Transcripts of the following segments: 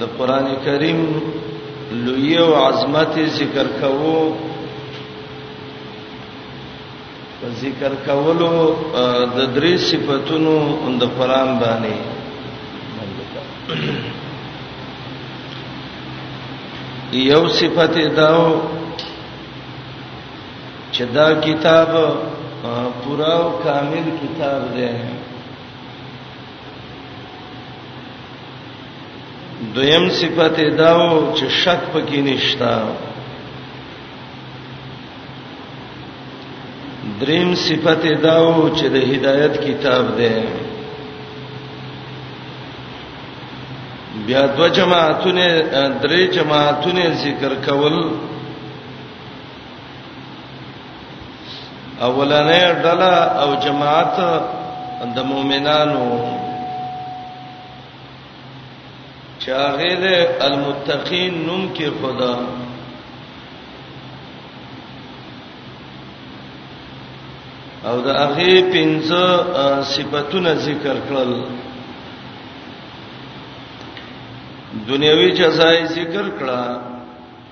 د قران کریم لوی او عظمت ذکر کوو ذکر کولو د درې صفاتونو د قران باندې یو صفت داو چې دا کتاب پورا او کامل کتاب دی دویم صفت داو چې شک پکې نشتا دریم صفت داو چې د هدایت کتاب دی بیا دو جماعتونه درې جماعتونه ذکر کول اولنې ډله او جماعت د مؤمنانو چاغه د المتقین نوم کې خدا او د هغه پنځه صفاتونه ذکر کړل دنیوي جزای ذکر کړه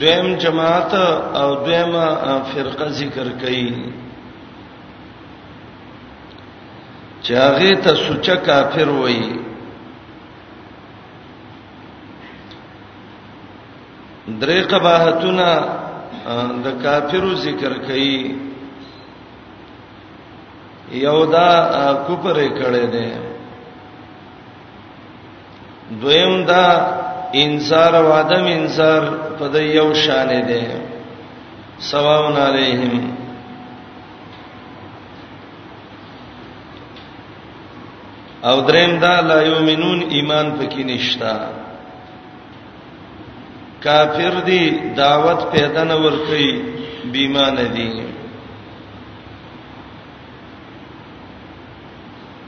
دویم جماعت او دویمه فرقه ذکر کړي چې هغه ته سوچ کافر وایي درې قباحتونه د کافرو ذکر کړي یو دا کوپر کړي دي دویم دا انصار او عدم انصار په د یو شان دی سواون علیهم او دریم دا لا یؤمنون ایمان پکې نشتا کافر دی دعوت پیدا نه ور کوي بیمانه دي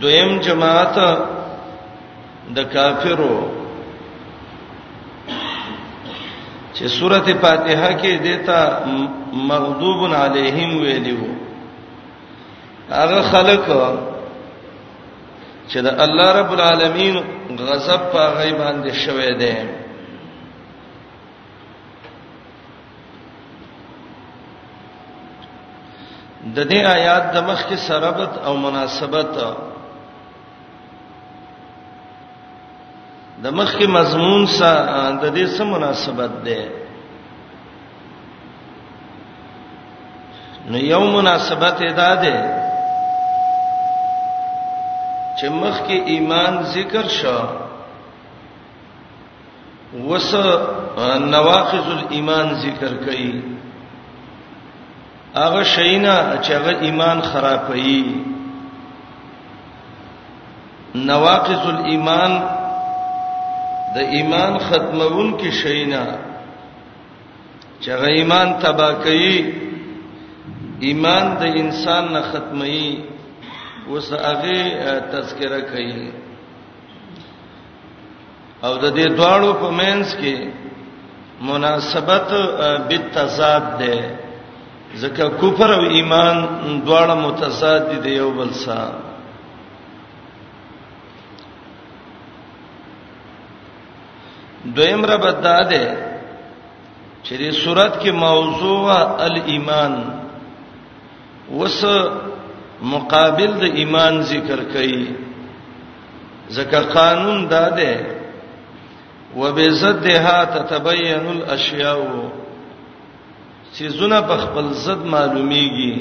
دویم جماعت د کافرو چې سورته فاتحه کې دیتا مغضوب علیهم ویلیو هغه خلک چې د الله رب العالمین غضب په غیبان دي شوه دي د دې آیات د مخ کې سرابت او مناسبت د مخ کې مضمون سره د دې سره مناسبت ده نو یو مناسبت ادا ده چې مخ کې ایمان ذکر شو وس نواقض الايمان ذکر کړي هغه شینا چې هغه ایمان خرابوي نواقض الايمان د ایمان ختمون کې شینا چې هغه ایمان تبا کوي ایمان د انسان نه ختمي وس هغه تذکرہ کوي او د دې دواړو په مینس کې مناسبت بالتضاد ده ځکه کفر او ایمان دواړه متضاد دي د یو بل سره دویم رب داده چې د صورت کې موضوع الایمان وس مقابل د ایمان ذکر کړي ځکه قانون دا ده وبزدها تتبين الاشیاء چې زونه په خپل ضد معلومیږي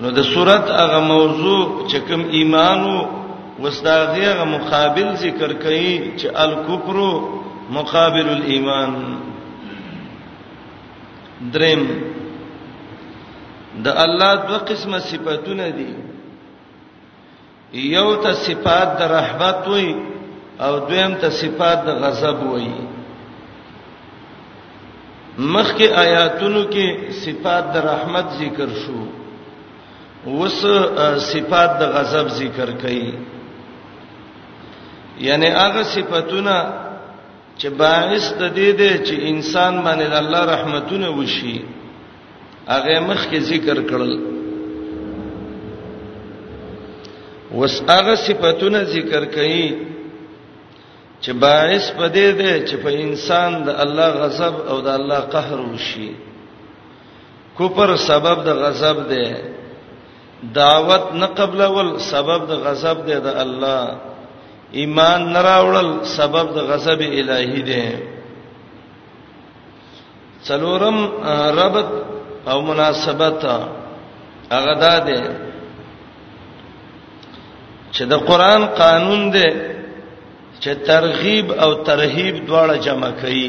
نو د صورت هغه موضوع چې کوم ایمانو وسداغه هغه مقابل ذکر کوي چې الکفر مقابل الايمان دریم د الله دوه قسمه صفاتونه دي یو ته صفات د رحمت وای او دویم ته صفات د غضب وای مخکې آیاتونو کې صفات د رحمت ذکر شو وس صفات د غضب ذکر کړي یعنی هغه صفاتونه چې باعث د دې دی چې انسان باندې د الله رحمتونه وشي هغه مخ کې ذکر کړل وس هغه صفاتونه ذکر کړي چې باعث پدې دی چې په انسان د الله غضب او د الله قهر وشي کوپر سبب د غضب دی دعوت نه قبلول سبب د غضب دی د الله ایمان نه راوړل سبب د غضب الهی دی څلورم ربط او مناسبت هغه دا دی چې د قران قانون دی چې ترغیب او ترهیب دواړه جمع کړي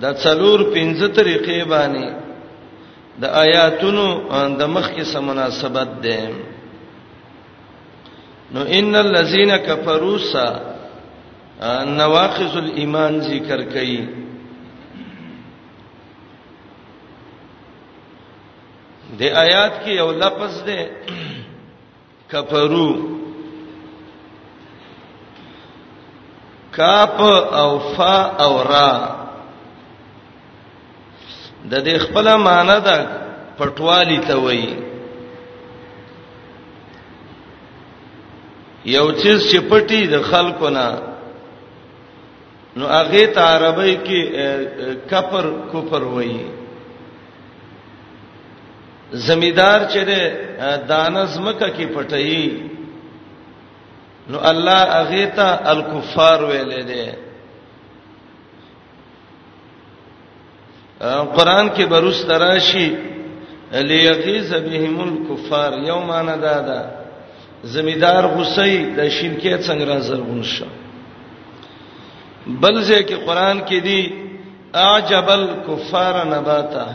دا څلور پنځه طریقې باندې د آیاتونو د مخ کې سم مناسبت ده نو ان الذين كفروا سا نواقض الايمان ذکر کړي د آیات کې یو لفظ ده کفرو کاپ او فا او را د دې خپل معنی ده پټوالی ته وایي یو چیز چې پټي د خلکو نه نو هغه ته عربی کې کفر کفر وایي زمیدار چې ده دانه زمکه کې پټي نو الله هغه ته الکفار ویلې ده قران کې بروس تراشی لیغیظ بهم الکفار یوم انا دادا زمیدار غسی د شینکې څنګه را زرغون شو بل ځکه قران کې دی اعجب الکفار نباتا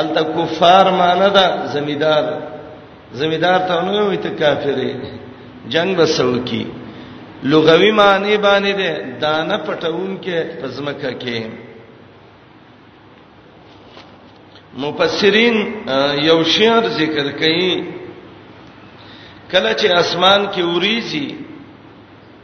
ال ته کفار معنی دا زمیدار زمیدار ته نو وي ته کافرې جنگ بسو کی لغوي معنی باندې ده دانه پټون کې پزمکه کې مفسرین یو شعر ذکر کوي کله چې اسمان کې اوریږي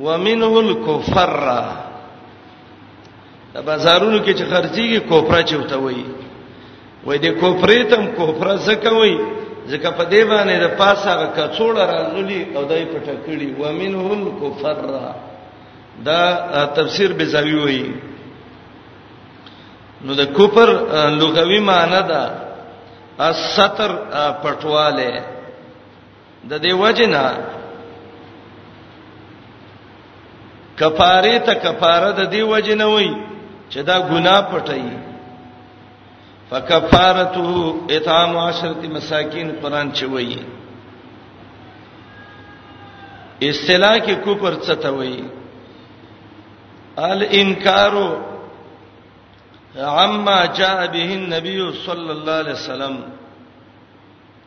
ومنه الکفر د بازارونو کې چې خرڅيږي کوپرا چوته وي وای د کوپرې تم کوپرا زکه وي زکه په دې باندې د پاسه غ کڅوړه راغلي او دای په ټکړي ومنه الکفر دا تفسیر بزاوی وي نو د کوپر لغوي معنی ده الستر پټواله د دې وجنه کفاره ته کفاره د دې وجنه وای چې دا ګناه پټي فکفارته اطعام عشرة مساکین قران چې وای اصطلاح کې کفر څه ته وای الانکار عما جاء به النبي صلى الله عليه وسلم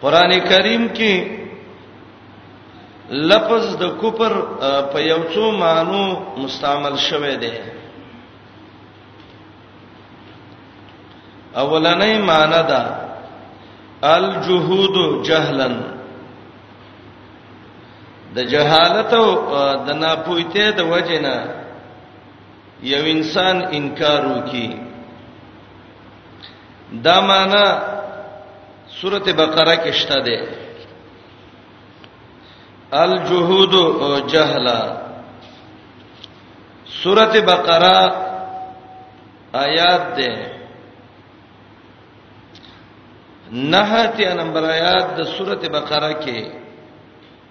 قران کریم کې لفظ د کفر په یو څو مانو مستعمل شوی دی اولنې معنی ده الجهود جهلا د جهالت او د ناپوهته د وجنه یو انسان انکار وکي دا معنی سورته بقره کې شته ده الجهود او جهلا سورته بقره آیات ده نهه ته نمبر آیات د سورته بقره کې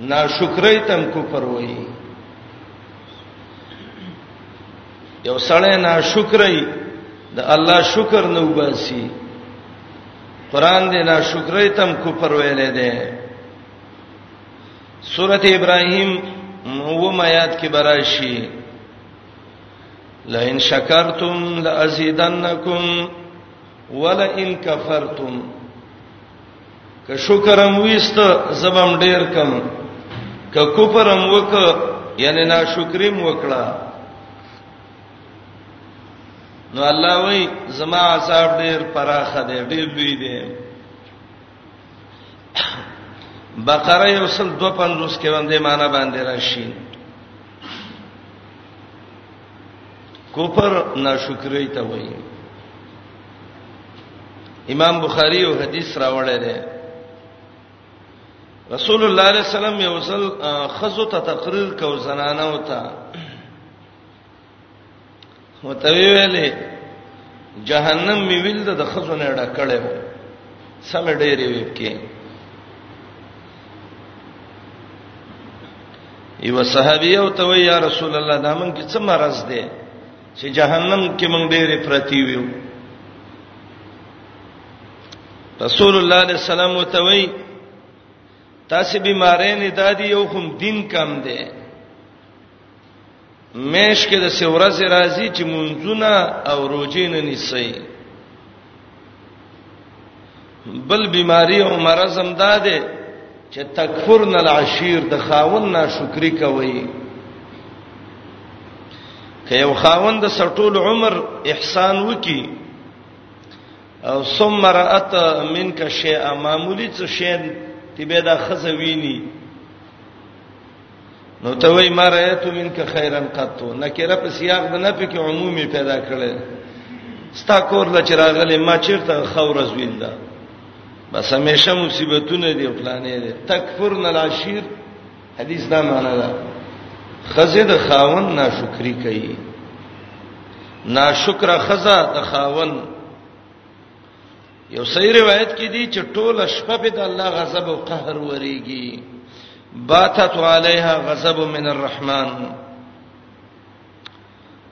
ناشکرۍ تم کفر وای یو سړی ناشکرۍ د الله شکر نه وباسي قران دې ناشکرۍ تم کفر ویلې ده سورته ابراهيم و ما یاد کې براشي لئن شکرتم لازیدنکم ولئن کفرتم که شکرم ویست زبم ډیر کم که کفرم وک یعنی ناشکریم وکړه نو الله وای زما عذاب ډیر پراخه دی ډیر لوی دی بقره یو سل 250 کې باندې معنا باندې راشي کوپر ناشکری ته وایي امام بخاری یو حدیث راوړی دی رسول الله علیه السلام یو ځل خزو ته تقریر کو زنانه وتا وته ویلې جهنم می ویل د خزو نه ډکړې سم ډېرې وکې یو صحابي او ته یا رسول الله دا مونږ کې څه مرز دی چې جهنم کې مونږ ډېرې پرتی ویو رسول الله علیه السلام وتوي تاسو بیمارې نه دادی یو کوم دین کم دی مېش کې د سورز راځي چې منځونه او روزي نه نيسي بل بیماری او مرض هم داده چې تکفرن العشیر د خاون ناشکری کوي که یو خاون د سټول عمر احسان وکي او ثم رات منک شیء معمولی څه شی تی به دا خزوینی نو ته وای ما رایت منک خیرن قط نکره په سیاق د نه پکې عمومي پیدا کړي ستا کور لا چراغله ما چیرته خورز ویندا بس همیشه مصیبتونه دی پلانې دی تکفرن العشیر حدیث دا معنا ده خزه د خاون ناشکری کوي ناشکر خزه د خاون یو صحیح روایت کې دی چې ټول شپه په د الله غضب او قهر وریږي باتت علیها غضب من الرحمن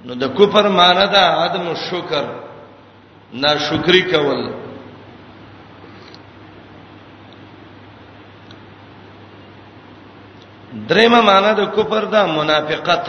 نو د کفر معنی دا عدم شکر ناشکری کول درېمه معنی د کفر دا منافقت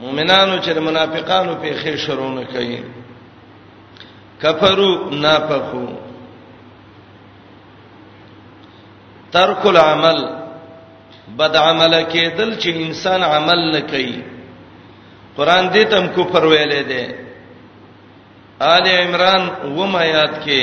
مؤمنانو چې منافقانو په خې شرونه کوي کفرو نافقو ترک العمل بد عمل کېدل چې انسان عمل نه کوي قران دې تم کو پر ویلې ده آل عمران و ما یاد کې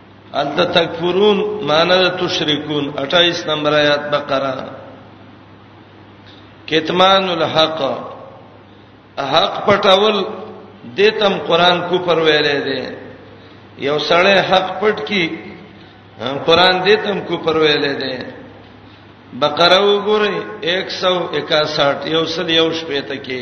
انت تکفرون معنی د تشرکون 28 نمبر آیات بقره کتمان الحق حق پټول دتم قران کو پر ویلې دي یو سړی حق پټ کی قران دتم کو پر ویلې دي بقره وګورئ 161 یو سل یو شپې ته کې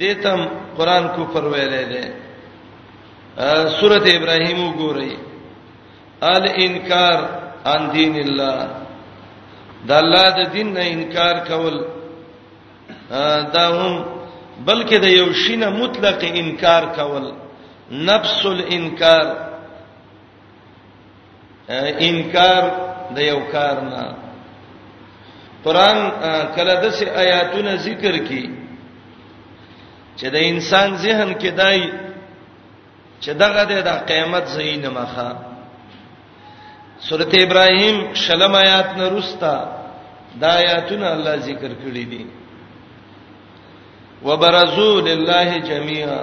دیتم قران کو پر ویلې ده سورته ابراهیم وګورئ ال انکار ان دین الله د الله د دین نه انکار کول دا هم بلکې د یو شینه مطلق انکار کول نفس الانکار انکار د یو کار نه قران کله د سه آیاتونه ذکر کی چې د انسان ذهن کې دای چې دغه د قیامت زین مخه سورته ابراهیم شلم آیات نه رستا د آیاتونه الله ذکر کړی دي وبرزو لله جميعا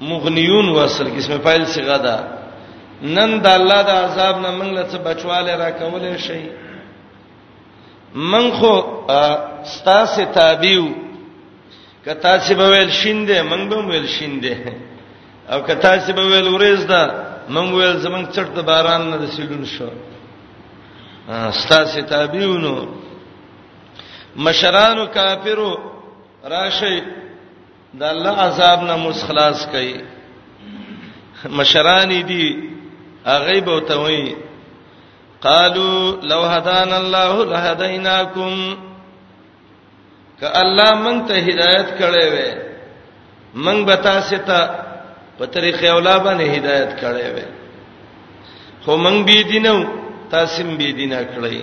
مغنیون وصل اسم فاعل صيغه ده نن د الله د عذاب نه موږ له څه بچواله را کولې شي من خو ستاسو تابعو کتا چې به ویل شیندې موږ به ویل شیندې او کتا چې به ویل ورېز ده موږ ویل زمنګ چټ د باران نه رسیدون شو ستاسو تابعونو مشرانو کافرو راشي د الله عذاب نه موږ خلاص کړي مشران دي هغه به توي قالو لو هدانا الله لهديناكم ک الله مونږ ته هدایت کړې وې مونږ به تاسو ته په طریقې اولا باندې هدایت کړې وې خو مونږ بي دینو تاسو بي دینه کړې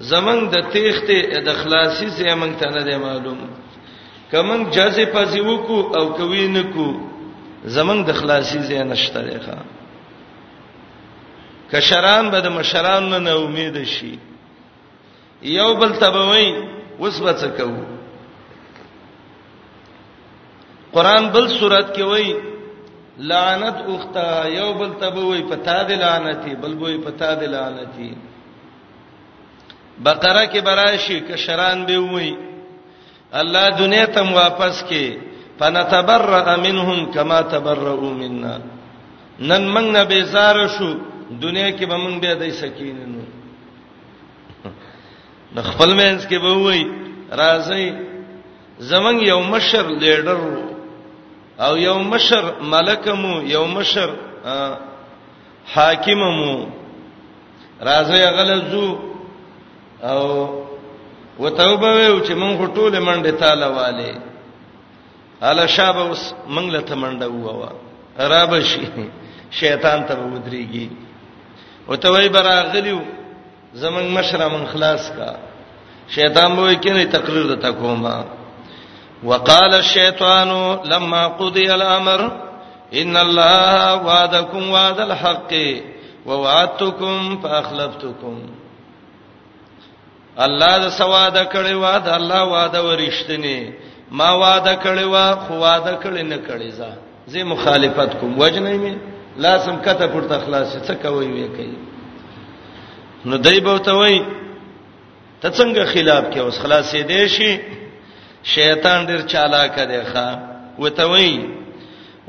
زمنګ د تیخته د خلاصي زمنګ ته نه دی معلوم کمن جزې پځې وکو او کوي نکو زمنګ د خلاصي زې نشته دی ښا کشران به د مشران نه امید شي یو بل تبوي وس بچ کوو قران بل صورت کې وایي لعنت اختا یو بل تبوي پتا د لعنتي بل بوي پتا د لعنتي بقره کې براشي کشران به ومي الله دنیا تم واپس کې فنتبرأ منهم كما تبرؤوا منا نن موږ نه بیزار شو دنیا کې به موږ به دای سکین نو د خپل مینس کې به وای راځي زمنګ یو مشر لیډر او یو مشر ملکمو یو مشر حاکممو راځي غلزو او وتوبه ویو چې مونږ ټول منډه تاله والے الا شابه اوس مونږ له تمنډه ووا را بشي شیطان ته ودرېږي وتوي براغلیو زمنګ مشره من خلاص کا شیطان به کینې تقریر دتا کومه وقال الشیطان لما قضي الامر ان الله وعدكم وعد الحق ووعدتكم فاخلفتكم الله د سواده کړي وا د الله وعده ورښتنی ما وعده کړي وا خو وعده کړي نه کړي زه زه مخالفت کوم وجنې می لازم کته پورته خلاص څه کوي وی کوي نو دای به ته وای ته څنګه خلاف کې اوس خلاصې دی شي شیطان ډیر چالاک دی ښا وته وی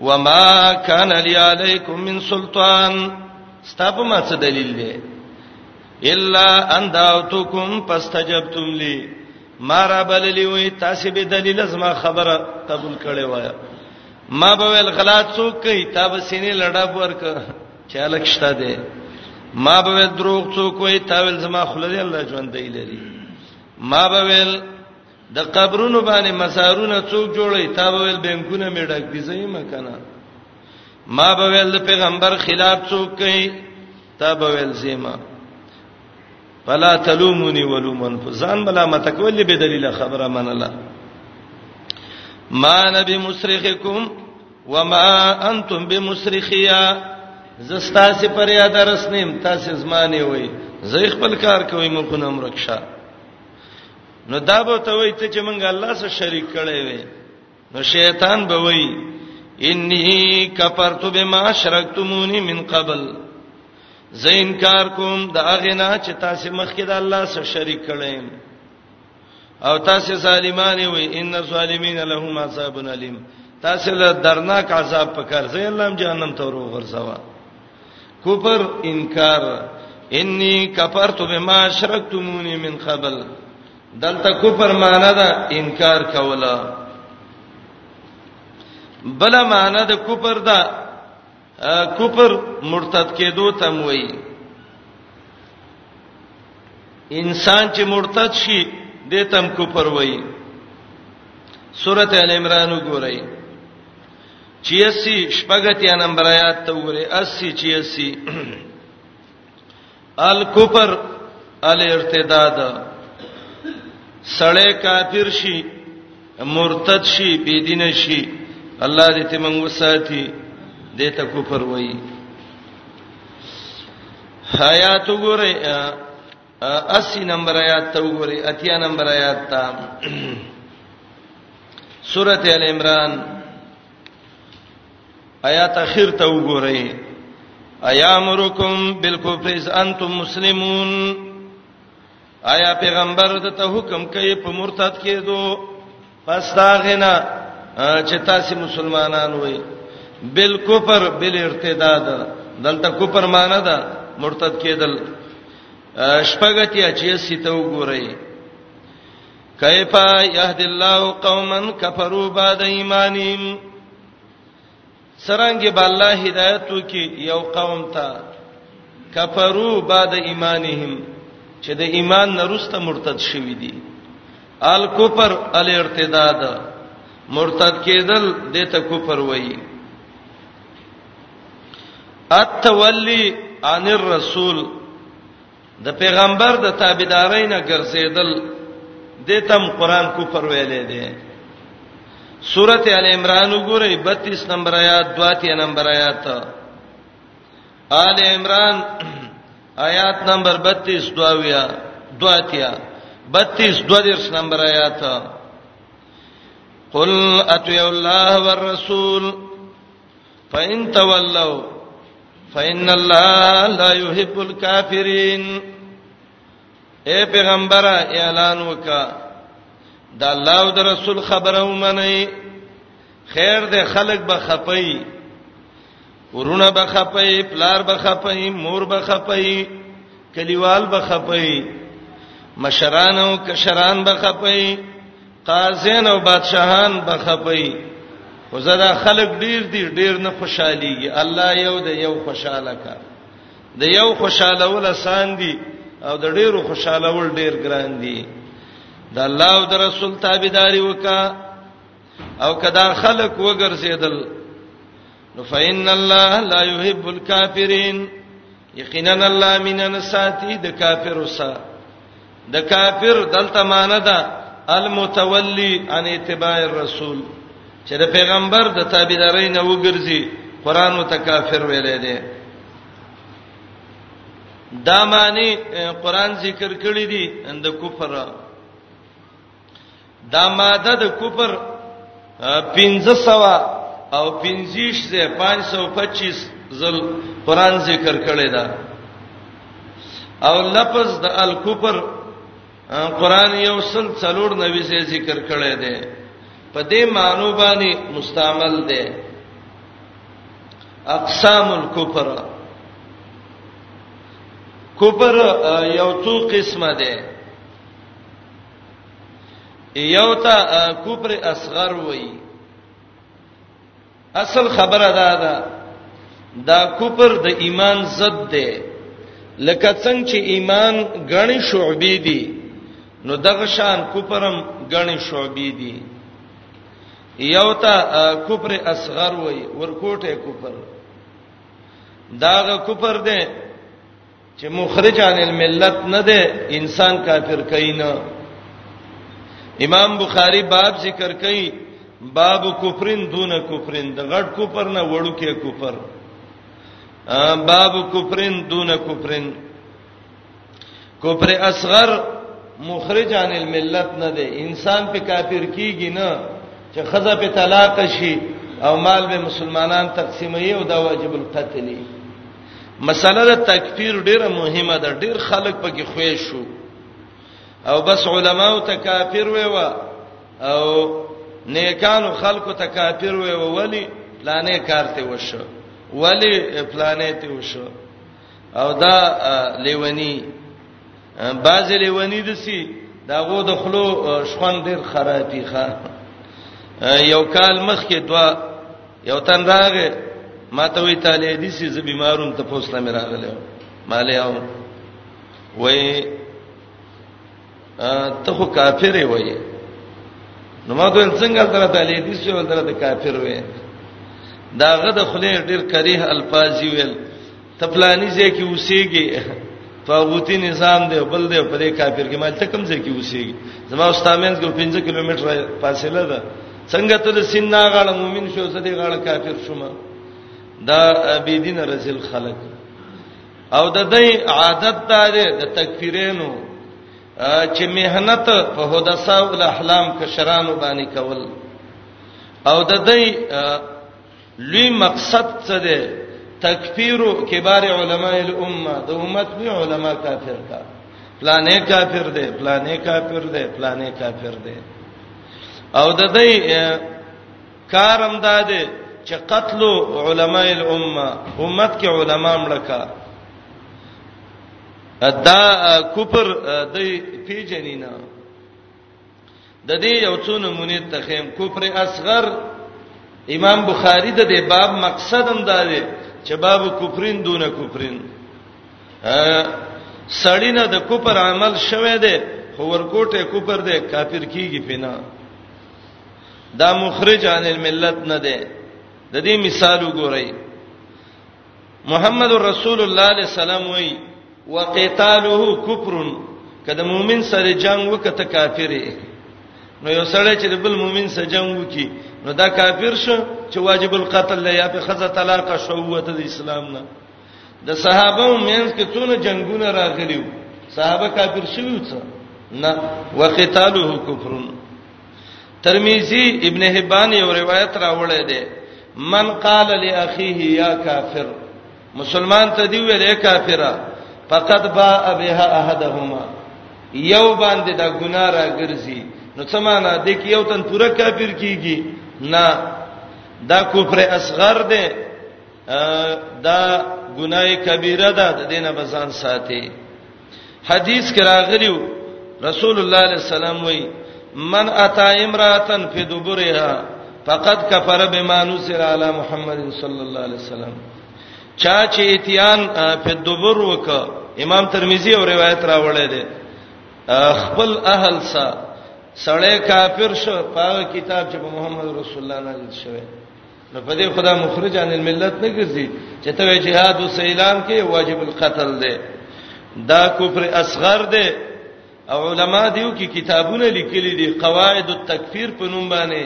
وما کان علی علیکم من سلطان ستاسو ما څه دلیل دی الا ان دعوتکم فاستجبتم لی ما را بللی وی تاسو به دلیل زما خبره قبول کړې وای ما به ول غلط څوک کوي تاسو سینې لړا ورک چالک شته دی ما به دروغ څوک وای تاول زما خلل الله ژوند دی لري ما به ویل د قبرونو باندې مسارونه څوک جوړي تا به ویل بنکونه مې ډک دي زې مکنه ما به ویل د پیغمبر خلاف څوک کوي تا به ویل زېما فلا تلومونی ولومن فزان بلا متکول به دلیل خبره منله ما نبی مسرخکم وما انتم بمصرخيا زستا سي پر یاد رسنیم تاسو زمانه وي زه خپل کار کوي مو په نوم رکشا نو دا به ته وي ته چې مونږ الله سره شریک کړي وي نو شیطان به وي انی کفرت بما شرکتمونی من قبل زه انکار کوم دا غنا چې تاسو مخکې د الله سره شریک کړي او تاسو ظالمان وي ان الظالمین لهم عذاب الیم تاسو له درناک عذاب په کار زه الله جهنم ته ورو ورځوا کوپر انکار انی کفرت بما شرکتمونی من قبل دلته کوپر معنی دا انکار کولا بل معنی د کوپر دا کفر مرتد کېدو تم وای انسان چې مرتد شي د تم کفر وای سورته ال عمران وګورئ 86 شپږتیا نمبر آیات ته وګورئ 80 86 الکفر الارتداد سړی کافر شي مرتد شي بيدین شي الله دې ته موږ وساتي دې ته کفر وایي حیات وګوره 80 نمبر آیات ته وګوره اتیا نمبر آیات ته سورته ال عمران آیات اخر ته وګورئ ایامرکم بالکفر اذ انتم مسلمون آیا پیغمبر د ته حکم کوي په مرتد کېدو پس دا غنا چې تاسو مسلمانان وئ بالکفر بل ارتداد دلته کفر معنی ده مرتد کېدل شپږتی اچي سیته وګورئ کیفا یهد الله قوما کفروا بعد ایمانهم سرانګي به الله هدایت وکي یو قوم ته کفرو بعد ایمانهم چې د ایمان نرسته مرتد شوی دي الکفر الارتداد مرتد کېدل د ته کفر وایي التولی عن الرسول د پیغمبر د تابعدارۍ نه ګرځیدل د تم قران کو پر ویلې دي سورته ال عمران وګورئ 32 نمبر آیات 32 نمبر آیات آل عمران آیات نمبر 32 دواویا دواتیا 32 دویرس نمبر آیات قل اتیو الله والرسول فإن تولوا فإن الله لا يحب الكافرين اے پیغمبر اعلان وکا د الله او د رسول خبره ومني خیر د خلق به خپي ورونه به خپي پلار به خپي مور به خپي کلیوال به خپي مشران او کشران به خپي قاضین او بادشاهان بخپي خو زدا خلک ډیر دي ډیر نه خوشحاليږي الله یو د یو خوشاله کا د یو خوشاله ول آسان دي او د ډیرو خوشاله ول ډیر ګران دي د الله او د رسول تابعداري وکا او کدا خلق وګرځیدل نو فإِنَّ اللَّهَ لَا يُحِبُّ الْكَافِرِينَ یقینا الله مینن ساتي د کافر وسه د کافر دلته مان ده المتولي ان اتباع الرسول چې د پیغمبر د تابعداري نه وګرځي قران متکافر ویلې ده دا معنی قران ذکر کړی دی د کفر دا ماده د کوپر 1500 او 25 زه 525 زل قران ذکر کړی دا او لفظ د الکفر قران یو سل څلور نوي زه ذکر کړی دی په دې معنی باندې مستعمل دی اقسام الکفر کفر یو څو قسمه ده یو ته کفر اصغر وای اصل خبره دا ده دا کفر د ایمان ضد ده لکه څنګه چې ایمان غني شعبې دي نو دغه شان کفرم غني شعبې دي یو ته کفر اصغر وای ورکوټه کفر داغه کفر ده چې مخرج عن الملت نه ده انسان کافر کوي نه امام بخاری باب ذکر کوي باب کفرین دون کفرین د غټ کفر نه وړو کې کفر باب کفرین دون کفرین کفر اصغر مخرج عن الملت نه ده انسان په کافر کیږي نه چې خزه په طلاق شي او مال به مسلمانان تقسیموي او دا واجب القتل دی مسله د تکفیر ډیره مهمه ده ډیر خلک پکې خوې شو او بس علماو ته کافر وې و او نیکانو خلکو ته کافر وې و ولی پلانې کارته وشو ولی پلانې ته وشو او دا لیونی باز لیونی دسی داغو د خلو شخوان ډیر خرابي ښا یو کال مخ کې دوا یو تن راغې ما ته وی تعالی دې سي ز بیمارون ته پوسټه مې راغله مالې او وای ته خو کافر وای نو ما ته څنګه تر تعالی دې سي ول تر کافر وای داغه د خله ډیر کریه الفاظ ویل تپلانی ځای کې اوسېږي طاغوتی نظام دی بل دی په دې کافر کې مال ته کم ځای کې اوسېږي زما استامینز کو 15 کیلومتر فاصله ده څنګه ته د سینا غاړه مؤمن شو زه دې غاړه کافر شوم دا بی دین رسول خلق او د دې عادت دا دی د تکفیرینو چې مهنت په حدثه او احلام کشرانو باندې کول او د دې لوی مقصد څه دی تکفیر کبار علماء الامه د امت لوی علما کافر کا پلانې کافر دی پلانې کافر دی پلانې کافر دی او د دې کارم داده چې قتل علماء الامه امت کې علما مړکا دا کوپر د پیجنینا د دې یو څو نمونه ته خیم کفر اصغر امام بخاری د دې باب مقصد هم دا دی چې باب کفرین دون کفرین سړی نه د کفر عمل شوه دی خو ورکوټه کفر دی کافر کیږي پینا دا مخرج عن الملت نه دی د دې مثال وګورئ محمد رسول الله علیه السلام وی وقتاله کفر کله مؤمن سره جنگ وکته کافر نو یو سره چې بل مؤمن سره جنگ وکي نو دا کافر شو چې واجب القتل یا په خزه طلاق شو وته د اسلام نه د صحابه مینس کې څونه جنگونه راغلیو صحابه کافر شوی څه نه وقتاله کفرون ترمذی ابن حبان یو روایت راوړی دی من قال لاخيه یا کافر مسلمان ته دی ویل کافرا فقط با بها احدهما یو باندې دا ګناه راګرځي نو څه معنا د کې یو تن پوره کافر کیږي نه دا کفر اصغر دی دا ګناه کبیره ده د دینه بزان ساتي حدیث کې راغلی رسول الله علیه السلام وی من اتا امراتن فی دبرها فقد کفر بما نزل علی محمد صلی الله علیه وسلم چا چې اتیان په دبر وک امام ترمذی او روایت راوړی دی خپل اهل سره سړی کافر شو په کتاب چې محمد رسول الله نازل شوی نو په دې خدا مخرج عن الملت نه ګرځي چې ته جهاد او سیلام کې واجب القتل دی دا کفر اصغر دی او علما دیو کې کتابونه لیکلي دي قواعد التکفیر په نوم باندې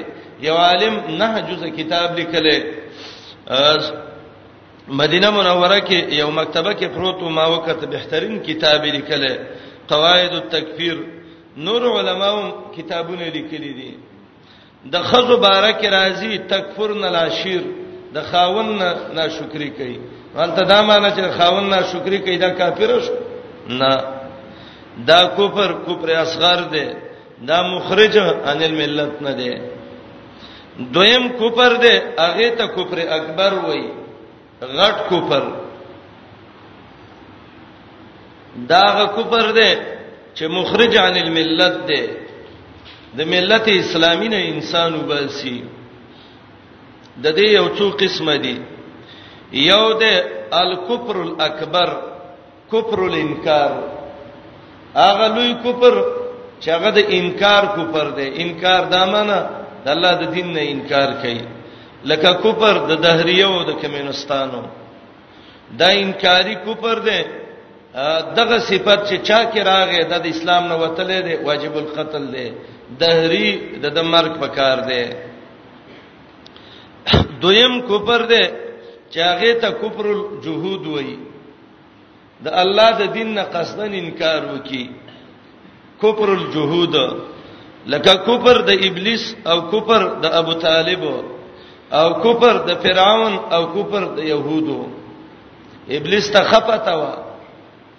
یو عالم نه جزء کتاب لیکلی مدینه منوره کې یو مکتبه کې پروت او ما وخت بهترین کتاب لیکلی قواعد التکفیر نور علماو کتابونه لیکلي دي د خزو بارک راضی تکفر نلاشیر د خاون ناشکری کوي ولته دا معنی چې خاون ناشکری کوي دا کافر شو نه دا کفر کفر اصغر دی دا مخرج عن الملت نه دی دویم کفر دی هغه ته کفر اکبر وایي غټ کفر دا غ کفر دی چې مخرج عن الملت دی د ملت اسلامي نه انسان وباسي د دې یو څو قسمه دي یو د الکفر الاکبر کفر الانکار هغه لوی کفر چې هغه د انکار کفر دی انکار دا معنی د الله د دین نه انکار کوي لکه کفر د دهریو د کمینستانو دا انکاری کفر دی دغه صفت چې چا کې راغې د اسلام نه وتلې دی واجب القتل دی دهری د د مرګ پکار دی دویم کفر دی چې هغه ته کفر الجهود وایي د الله د دین نه قصدن انکار وکي کفر الجهود لکه کفر د ابلیس او کفر د ابو طالب او کفر د فرعون او کفر د يهودو ابلیس ته خپتا و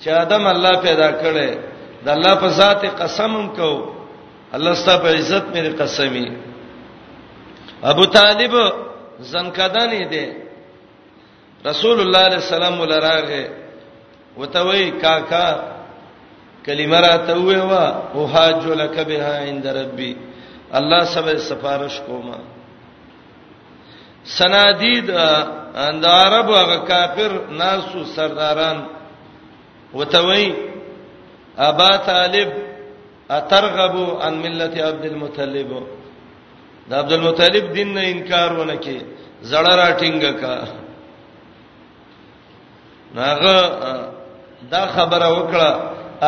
چې ادم الله پیدا کړي د الله په ذات قسم کو الله ستاسو په عزت مې قسمي ابو طالب زنکدانې دي رسول الله علیه السلام ولراغه وتوي کاکا کلمه را ته وې وا او حاج لک بها عند ربي الله سبه سفارش کوما سنادید اند عرب هغه کافر ناسو سرداران وتوي ابا طالب اترغبو ان ملت عبد المطلب د عبد المطلب دین نه انکار ونه کی زړه راټینګ کا ناغه دا خبره وکړه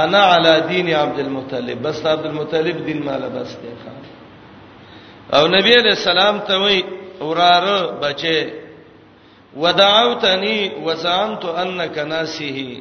انا علی دین عبد المطلب بس عبد المطلب دین مال بس دی او نبی علیہ السلام ته وی اوراره بچي ودعوتنی وزعمت انک ناسیه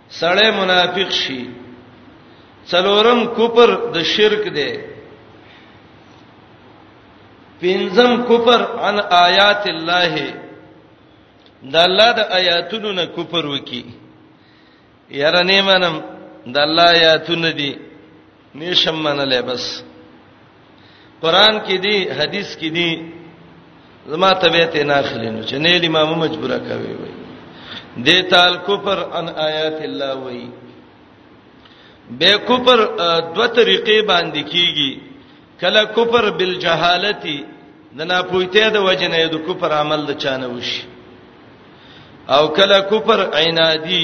سړی منافق شي څلورم کفر د شرک دی پنځم کفر عن آیات الله د الله د آیاتونو نه کفر وکي یاره نه منم د الله آیاتونه دي نشم منلې بس قران کې دی حدیث کې دی زما طبيعت نه اخلي نو چې نه امام مجبوره کوي وي د تال کفر ان آیات الله وي به کفر دوه طریقې باندې کیږي کله کفر بالجهالتی د ناپوهته د وجنه د کفر عمل د چانه وشي او کله کفر عینادی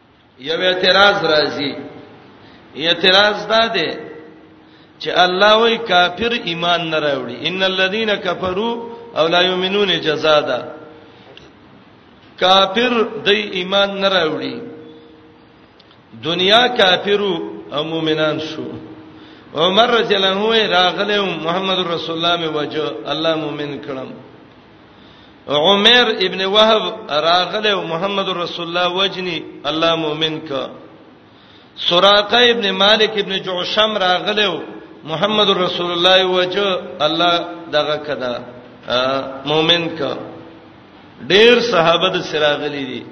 یو اعتراض راځي اعتراض دا دی چې الله وی کافر ایمان نه راوړي ان الذين كفروا او لا يؤمنون جزاء ده کافر د ایمان نه راوړي دنیا کافرو او مؤمنان شو عمر رضی الله عنه راغله محمد رسول الله می وجه الله مؤمن کړم عمر ابن وهب راغله او محمد رسول الله وجني الله مؤمن ک سراقه ابن مالک ابن جعشم راغله او محمد رسول الله وجه الله دغه کدا مؤمن ک ډیر صحابه د سراغلی دي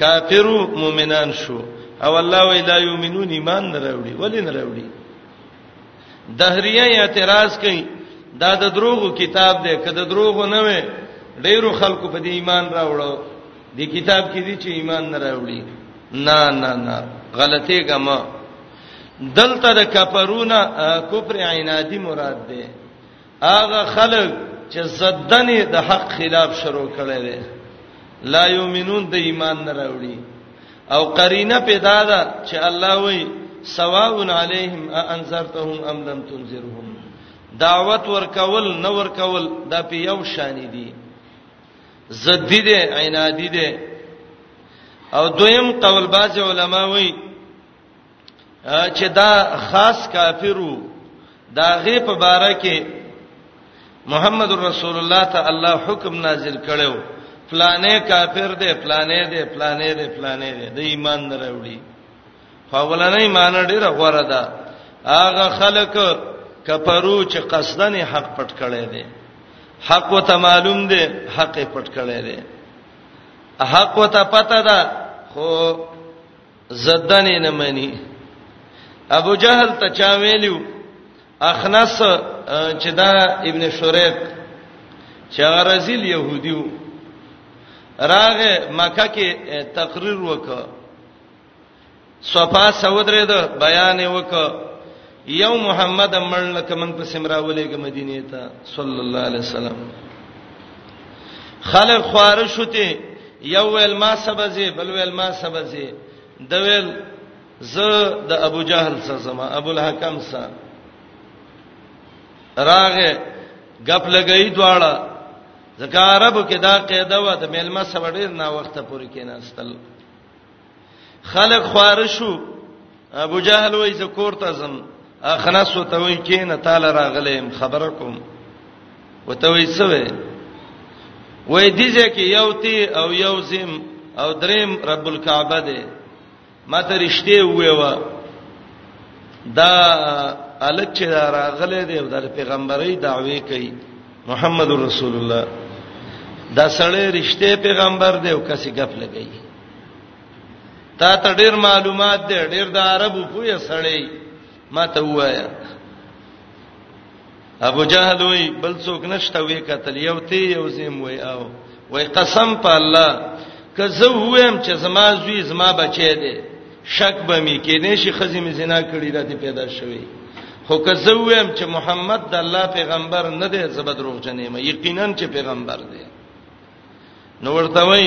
کافرو مؤمنان شو او الله وی لا یؤمنون ایمان نه راوړي ولې نه راوړي دهریه اعتراض کوي دا د دروغو کتاب دی که د دروغو نه وي ډیرو خلکو په دې ایمان راوړو دې کتاب کې دي چې ایمان نه راوړي نه نه نه غلطي ګما دلته د کفرونه کفر عنادي مراد ده هغه خلک چې زدنې د حق خلاف شروع کړي دي لا یؤمنون د ایمان نه راوړي او قرینه پیدا ده چې الله وای سواء علیهم انذرتهم ام لم تنذرهم دعوت ورکول نه ورکول دا په یو شان دي زدی دي عنادی دي او دویم قول باز علما وای چې دا خاص کافرو دا غي په باره کې محمد رسول الله ته الله حکم نازل کړو فلانه کافر دی فلانه دی فلانه دی فلانه دی د ایمان نه راوړي فاولنې ایمان ډیر غوړه ده هغه خلک کفرو چې قصدن حق پټ کړي دي حق وته معلوم دی حق پټ کړي دي حق وته پته ده خو زدن نه مني ابو جهل ته چا ویلو اخنس چې دا ابن شریق چې هغه رزل يهوديو راغه مکه کې تقریر وکړ صفا سودره ده بیان وکړ یو محمد مړل کمن په سمراولې کې مدینه ته صلی الله علیه وسلم خلک خوار شوته یو ویل ما سبزه بل ویل ما سبزه د ویل ز د ابو جهل سره زما ابو الحکم سره راغه غپ لګی دواړه ځکه عربو کې دا قاعده و د ملما سره ډیر نا وخت پورې کېناستل خلق خارشو ابو جهل وای ز کور ته زم اخنس وته وای کین تعالی راغلم خبر کوم وته وای سوې وای دیځه کې یو تی او یو زم او دریم رب الکعبه ده ماته رښتې وې و دا الک چې راغله دی او د پیغمبري دعوی کوي محمد رسول الله دا سړی رښتې پیغمبر دی او کسي غفله کوي تا ته ډیر معلومات دی ډیر د عربو پوهه سړی ما ته وایا ابو جهل وی بل څوک نشته وی قتل یو تی یو زم وی او وی قسم په الله که زه ویم چې زما زوی زما بچی دی شک به می کې نه شي خزې می زنا کړی را دي پیدا شوی خو که زه ویم چې محمد د الله پیغمبر نه دی زبدروغ جنې ما یقینا چې پیغمبر دی نو ورته وای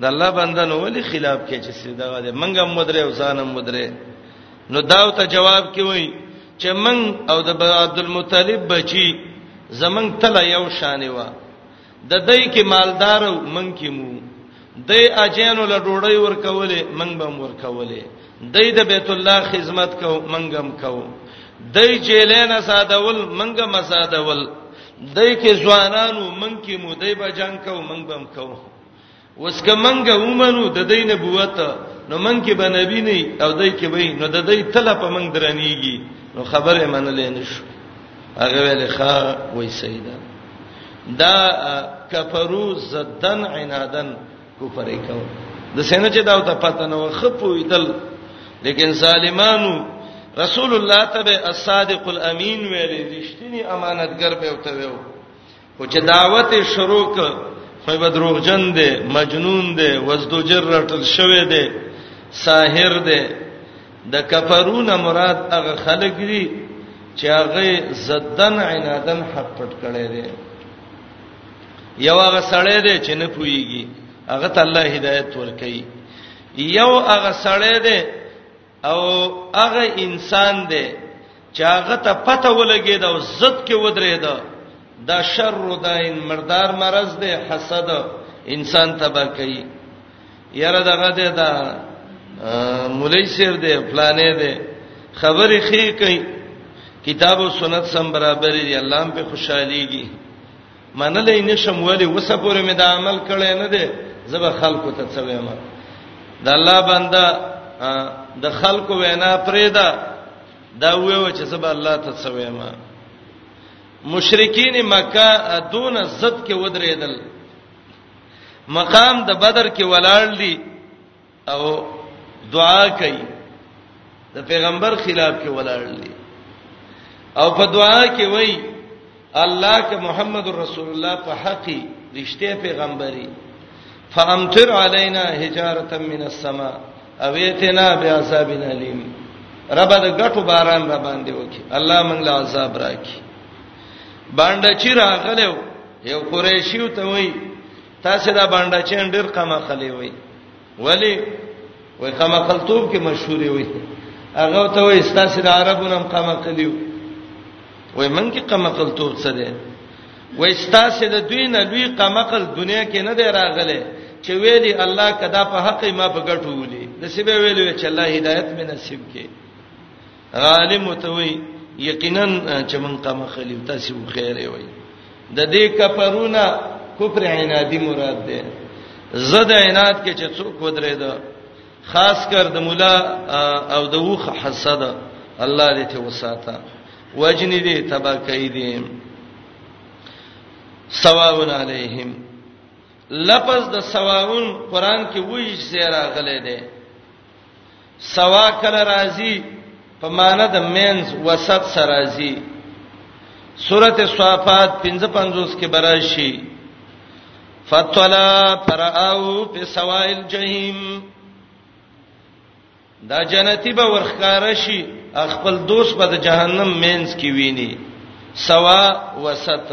د الله بنده نو ولې خلاف کې چې سیدا ده منګه مدره او ځانم مدره نو داو ته جواب کې وای چې من او د عبد المطلب بچي زمنګ تل یو شان و د دای کې مالدار او من کې مو د اجینو له ډوړی ورکولې منګ بم ورکولې د د بیت الله خدمت کو منګم کو د جیلین سادول منګ مسادول د کې ځوانانو منګ کې مو د بجنګ کو منګ بم کو وس که منګ ومنو د دې نبوت نو منګ کې به نبی نه او د کې به نو د دې تله په منګ درنیږي نو خبره منلې نشو هغه ویل ښا وای سیدا دا کفرو زدن عنادن کفر کو د سینه چې دا ته پته نه وخپویدل لیکن ظالمانو رسول الله تبع الصادق الامین ویلې رښتینی امانتګر به وته ویو خو چې دعوت شروع ک خو به دروغجن دی مجنون دی وزدوجر رټل شوی دی ساحر دی د کفرون مراد هغه خلک دي چې هغه زدن عنادن حق پټ کړي دي یو هغه سړی دی چې نه پويږي هغه ته الله هدایت ورکړي یو هغه سړی دی او هغه انسان دی چې هغه ته پته ولګي دا عزت کې ودرې ده دا شر داین مردار مرز دی حسد انسان تبا کوي یاره دغه دی دا مولای سیر دی فلانې دی خبرې خې کوي کتاب او سنت سم برابر دي الله هم په خوشحاليږي منلې نشم ولی وسه پورې مې دا عمل کړی نه دی زبر خلکو ته څه وایم د الله بنده د خلکو وینا پرېدا دا ویو چې زبر الله ته څه وایم مشرکین مکه دون عزت کې ودرېدل مقام د بدر کې ولاړ دي او دعا کوي د پیغمبر خلاف کې ولاړل او په دعا کې وای الله ک محمد رسول الله په حقي رښتیا پیغمبري فامطر علينا حجاره من السماء اويتنا بعذاب اليم رب د غټو باران را باندې وکي الله موږ له عذاب راکي باندې چې راغلو یو قریشیو ته وای تاسو دا باندې چین ډیر کما خلی وای ولی وای کما خلتوب کې مشهور وای هغه ته وای تاسو د عربو نام کما خلیو وای من کې کما خلتوب څه ده وای تاسو د دوی نه لوی کما خل دنیا کې نه دی راغله چې ویلي الله کدا په حق ما په ګټو ولي د سبه ویلو چې الله هدایت مې نصیب کړي عالم ته وی یقینا چې من قام خلیو تاسو خیر وي د دې کفرونه کفر عنادی مراد ده زد عناد کې چې څوک ودرې ده خاص کر د مولا او د وخ حسد الله دې ته وساته وجنې دې تبا کوي دې سواون علیهم لفظ د سواون قران کې وایي چې راغله ده سوا کله راځي په معنی د مینز وسط سره راځي سورته صافات 55 کې براشي فطلا فراو په سوائل جهنم دا جنتی به ورخکار شي خپل دوست به د جهنم مینز کې ویني سوا وسط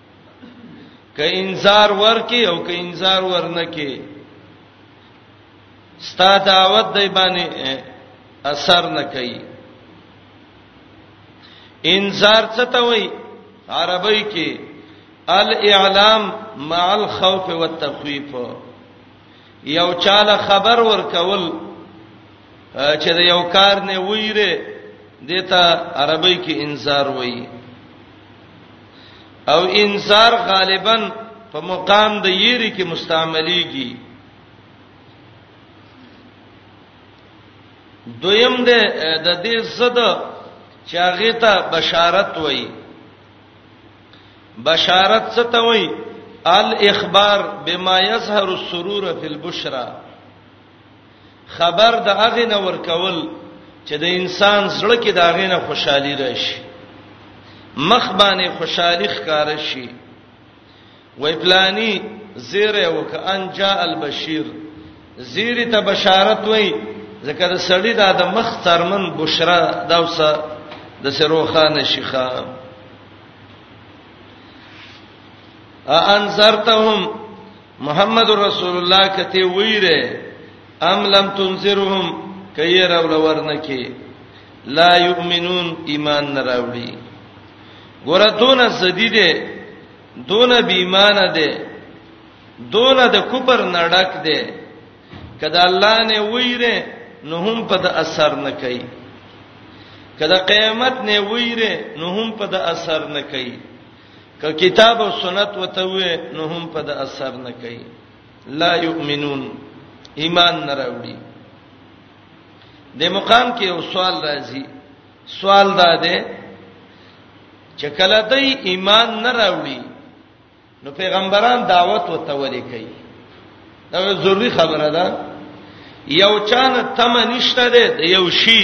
که انذار ورکي او که انذار ورنکي ستا دعوت دی باندې اثر نه کوي انذار څه ته وایي عربی کې الاعلام مع الخوف والتخويف یو چاله خبر ورکول چې د یو کار نه ویره دته عربی کې انذار وایي او انذار غالبا په مقام د یری کې مستعمليږي دویم د د دې زد چاغه ته بشارت وای بشارت څه ته وای الاخبار بما يظهر السرور في البشرى خبر د هغه نه ورکول چې د انسان زړه کې دا غینه خوشحالي راشي مخ باندې خوشحالي ښکار شي وای پلاني زیره وک ان جاء البشیر زیری ته بشارت وای ځکه د سړی دا د مخ ترمن بشرا دا اوسه د سروخانه شيخه انذرتهم محمد رسول الله کته ویره ام لم تنذرهم کیر او لورنکی لا یؤمنون ایمان نه راوړي ګورتون سدیده دون بی ایمان ده دون د کوپر نړک ده کدا الله نه ویره نو هم په د اثر نه کوي کدا قیامت نه ویره نو هم په د اثر نه کوي که کتاب او سنت وته وې نو هم په د اثر نه کوي لا یؤمنون ایمان نه راوړي د مقام کې یو سوال راځي سوال دا دی چې کله دوی ایمان نه راوړي نو پیغمبران دعوت وته وري کوي دا ضروری خبره ده یو چانه تم نشته ده یو شی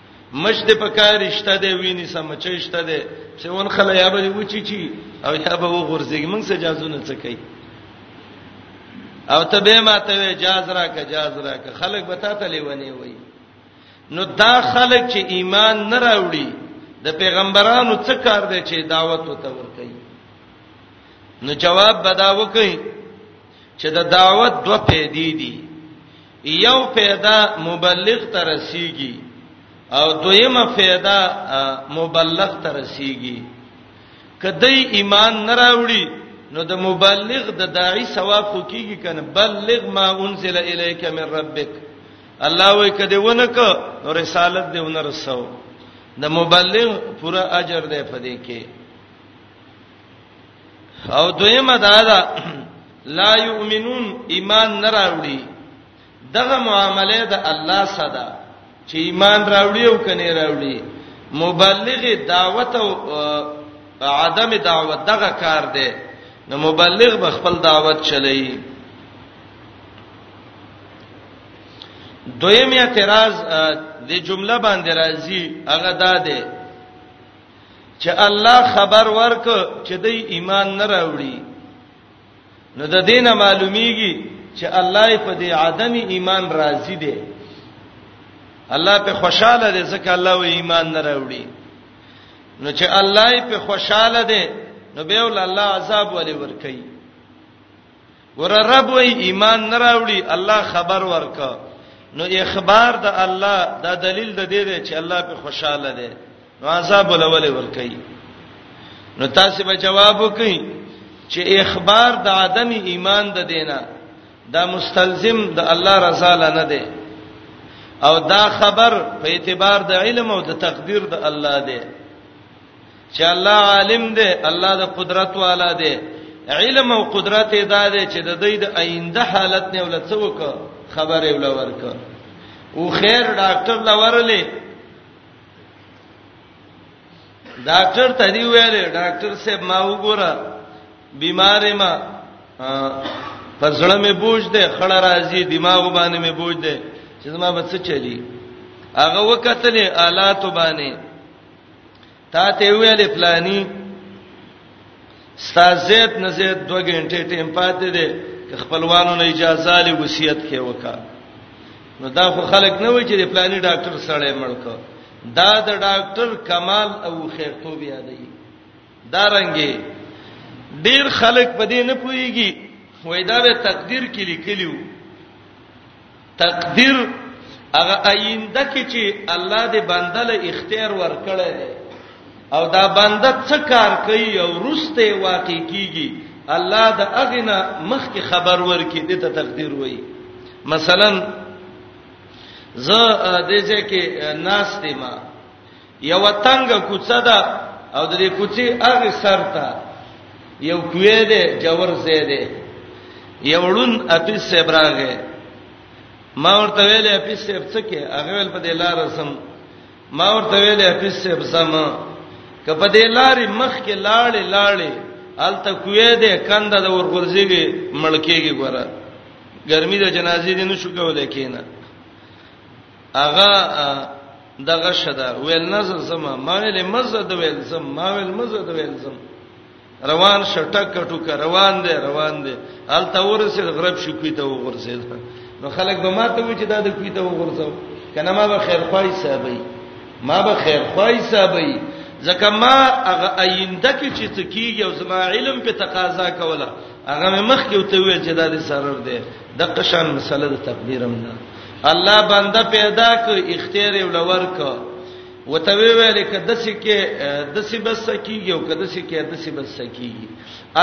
مچ دې پکارشته دی ویني سم چېشته دی چې ون خلا یا به وچی چی او یا به وغورځي موږ سره جازونه څه کوي او ته به ماته وی جاز راکه جاز راکه خلک به تا ته لیونی وای نو دا خلک چې ایمان نه راوړي د پیغمبرانو څه کار دی چې دعوت وته ورکړي نو جواب بدا وکړي چې د دعوت دوه پیدې دي یو فایده مبلغ ته رسیږي او دویمه فایده مبلغ ته رسیږي کدی ایمان نه راوړي نو د مبلغ د داعی ثواب خو کیږي کنه بلغ ما انزل الیک من ربک الله وای کده ونک نو رسالت دی ونرسو د مبلغ پورا اجر دی پدې کې او دویمه دا ده لا یؤمنون ایمان نه راوړي دغه معاملې د الله صدا چې ایمان راوړي او کني راوړي مبلغ دعوت او عدم دعوت دغه کار دی نو مبلغ به خپل دعوت چلایي دویم اعتراض د جمله باندې راځي هغه دا ده چې الله خبر ورک چې د ایمان نه راوړي نو د دینه معلومیږي چې الله په دې عدم ایمان راضي دی الله په خوشاله دی ځکه الله و ایمان نه راوړي نو چې الله په خوشاله دی نو به ول الله عذاب ولې ور کوي ور رب وی ایمان نه راوړي الله خبر ورک نو اخبار د الله دا دلیل د دې دی چې الله په خوشاله دی نو عذاب ولول ور کوي نو تاسو به جواب وکئ چې اخبار د عدم ایمان د دینه دا مستلزم د الله رضا لنه دی او دا خبر په اعتبار د علم او د تقدیر د الله دی چې الله عالم دی الله د قدرت والا دی علم او قدرت یې دا دی چې د دې د آینده حالت نه ولڅوک خبره ولورک او خیر ډاکټر لورلې ډاکټر ته دی ویلې ډاکټر صاحب ما وګوره بیمار ما پزړه مې بوج ده خړه راځي دماغ باندې مې بوج ده چې زما بچ چلی هغه وکتلې آلات باندې تا ته ویلې پلاني ستازیت نه زیات 2 غنټه ټیم پاتې دي خپلوانو نه اجازه لې وصیت کې وکا نو دا خو خلک نه وای چې د پلاني ډاکټر سره مړ کو دا د ډاکټر کمال او خیرتوب یادې دا رنګي ډیر خلک په دې نه پويږي وای دا به تقدیر کې لیکلیو تقدیر هغه آینده کې چې الله دې بنده له اختیار ورکړی دی او دا بنده څه کار کوي او روسته واقع کیږي الله د اغنا مخ کې خبر ورکې دې ته تقدیر وایي مثلا زه دې ځکه ناس دې ما یو تنګ کوڅه ده او د دې کوڅې هغه سر ته یو کوې ده جوور زې ده یو ړون اپی سبراغه ما ورته ویلې اپی سب څه کې هغه ول په دې لار سم ما ورته ویلې اپی سب سم کپه دې لارې مخ کې لاړې لاړې الته کوې ده کنده د ورغورځيږي ملکېږي ګوره ګرمي د جنازې دې نشو کولای کینه هغه دغه شدا ویل نظر زما ما ویل مزه د ویل زم ما ویل مزه د ویل زم روان شټک کټو ک روان دی روان دی ال تورسه غرب شو کوي ته وغورځید نو خلک به ماته وی چې دا د کوي ته وغورځاو کنه ما به خیر خوای صاحبې ما به خیر خوای صاحبې ځکه ما هغه آینده کې چې تکیږي او زما علم په تقاضا کوله هغه مخ کې وته وی چې دا د سرور دی د قشان مسله د تقدیرم ده الله بنده پیدا ک اختیار ولور ک وته ویل ک د سکه د سی بس سکیږي او کده سکه د سی بس سکیږي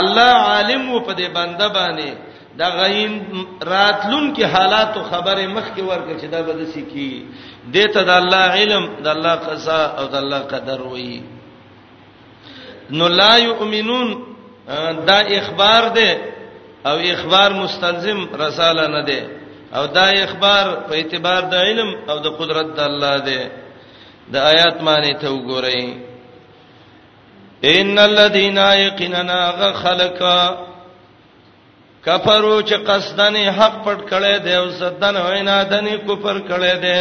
الله عالم و په دې بنده باندې دا غیم راتلون کې حالات او خبره مخ کې ورکړي چې دا به د سکی دته د الله علم د الله قضا او د الله قدر وایي نو لا یؤمنون دا اخبار ده او اخبار مستلزم رساله نه ده او دا اخبار په اعتبار د علم او د قدرت د الله ده د آیات معنی ته وګورئ ان الذين يقيننا غخلق کفرو چې قصدن حق پټ کړي دی او صدن وینا دني کفر کړي دی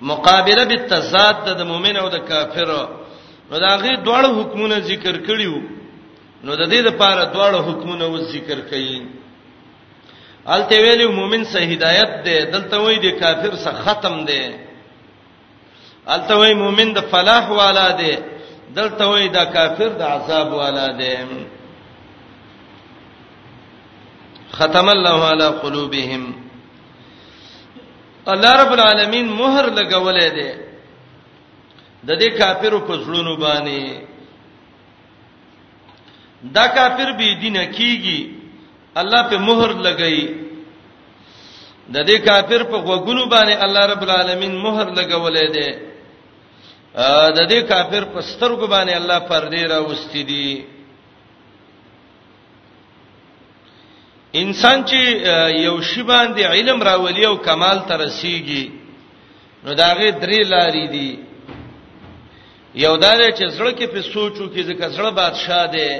مقابله بالتضاد د مؤمن او د کافر نو دا غي دواړه حکمونه ذکر کړیو نو د دې لپاره دواړه حکمونه و ذکر کړي الته ویلو مؤمن سه هدایت ده دلته وای دي کافر سه ختم ده الته وای مؤمن د فلاح والا دی دلته وای دا کافر د عذاب والا دی ختم الله علی قلوبهم الله رب العالمین مہر لګولې ده د دې کافرو په زړونو باندې دا کافر به دینه کیږي الله په مہر لګئی د دې کافر په غوګونو باندې الله رب العالمین مہر لګولې ده د دې کافر په سترګو باندې الله پردې را وستې دي انسان چې یو شی باندې علم راولي او کمال ترسيږي نو داغه درې لارې دي یو دا چې زړه کې په سوچو کې ځکه زړه بادشاه دی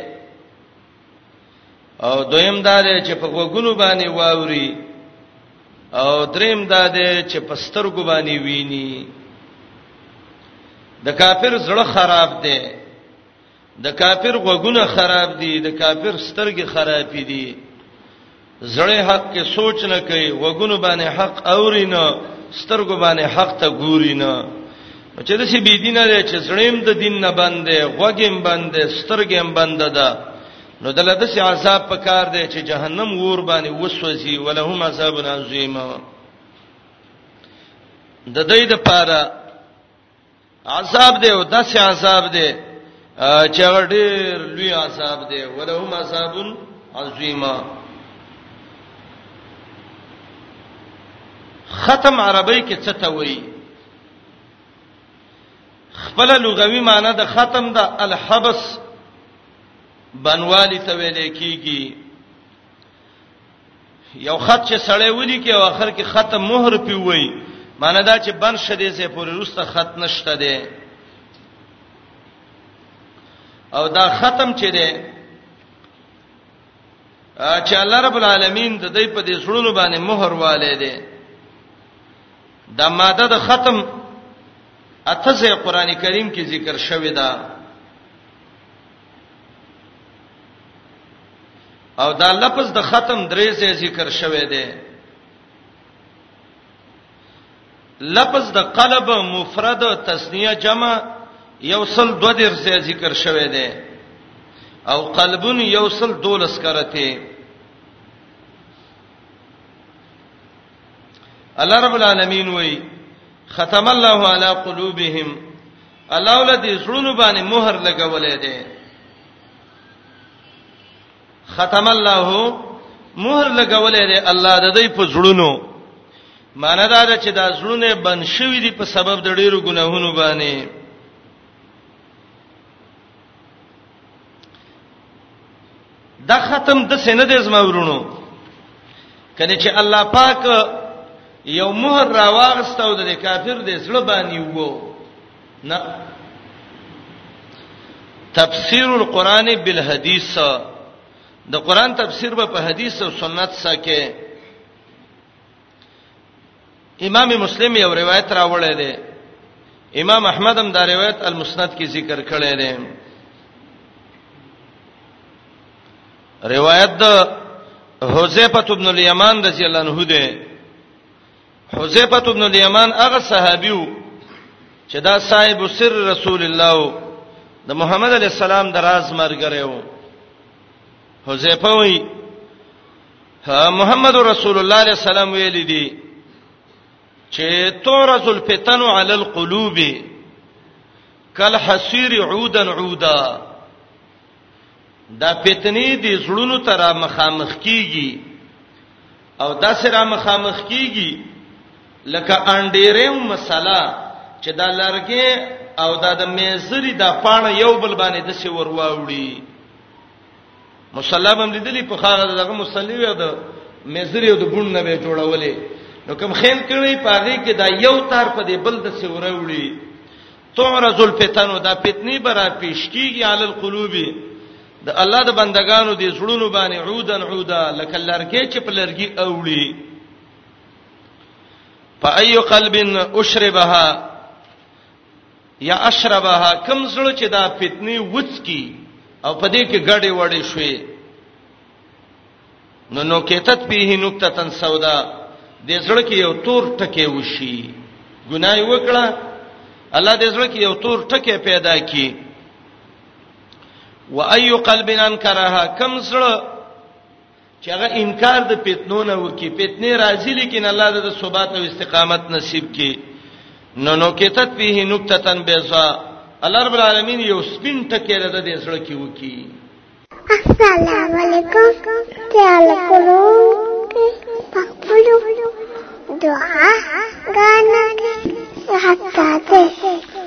او دویم دا چې په وګونو باندې واوري او دریم دا چې په سترګو باندې ویني د کافر زړه خراب دی د کافر غوګونه خراب دي د کافر سترګې خرابې دي زړه حق کې سوچ نه کوي وګونو باندې حق اوري نه سترګو باندې حق ته ګوري نه چې د سی بی دینه دی چې زړیم د دین نه باندې غوګیم باندې سترګیم باندې ده نو دله د سی عذاب په کار دی چې جهنم ور باندې وسوځي ولهم عذاب عظیم د دې د پاره عذاب دی او داسې عذاب دی چې هغه ډېر لوی عذاب دی ولهم عذاب عظیما ختم عربی کې څه ته وایي خپل لغوي معنی د ختم د الحبس بنوالی ته ویل کیږي یو خط چې سړی ولي کې او اخر کې ختم مهر پیوي معنی دا چې بن شدې سه پورې روسته خط نشته دی او دا ختم چې دی چې الله رب العالمین د دې په دې سړونو باندې مهر والي دی دا ماده د ختم اته ځای قران کریم کې ذکر شوی دا او دا لفظ د ختم درې ځای ذکر شوی دی لفظ د قلب مفرد تسنیه جمع یوصل دو دیر ځای ذکر شوی دی او قلبون یوصل دولس کرته الله رب العالمین وای ختم الله علی قلوبهم الله ولدی زړونو باندې مهر لګولې ده ختم الله مهر لګولې ده الله د دې په زړونو معنی دا ده چې دا زړونه بن شوی دي په سبب د ډیرو ګناهونو باندې دا ختم د سینه د زما ورونو کله چې الله پاک یو مهر راوغستو د کافر د سړ باندې وو نه تفسیر القرآن بالحدیث د قرآن تفسیر به په حدیث او سنت سره کې امام مسلم یو روایت راوړی دی امام احمد هم دا روایت المسند کې ذکر کړی دی روایت د حذیفه ابن الیمان رضی الله عنه دی حذیفه ابن الیمان هغه صحابیو چې دا صاحب سر رسول الله د محمد علی السلام د راز مرګره و حذیفه وی محمد رسول الله علیه السلام ویل دي چې تورز الفتن علی القلوب کل حسیر عودا عودا دا فتنې دي زړونو تر مخامخ کیږي او دا سره مخامخ کیږي لکه انډیرم مسله چې دا لرګي او دا د میزری د پاڼه یو بل باندې د سی ورواوړي مصلی هم لیدلی په خاغه دغه مصلی و د مزری او د بون نه به جوړولې نو کوم خین کړي پاږي کې دا یو تار په دې بل د سوره وړي تعرض الفتن دا فتنی برا پیش کیږي علی القلوب د الله د بندگانو د زړونو باندې عودن عودا لکه لرګي چې په لرګي اوړي په ايو قلب اشربها یا اشربها کم زړه چې دا فتنه وڅکی او په دې کې ګډې وړې شوې نو نو کېتت به نقطه تن سودا د زړه کې یو تور ټکی وشي ګناي وکړه الله د زړه کې یو تور ټکی پیدا کی و اي قلبنا انکرها کم زړه چې هغه انکار د فتنو نه وکي فتنه راځي لیکن الله د ثبات او استقامت نصیب کړي نو نو کتت فيه نقطتن بيضا الله رب العالمین یو سپین ټکی را د زړه کې وکي السلام علیکم تعال کولو پخپلو دعا غانا حتا ته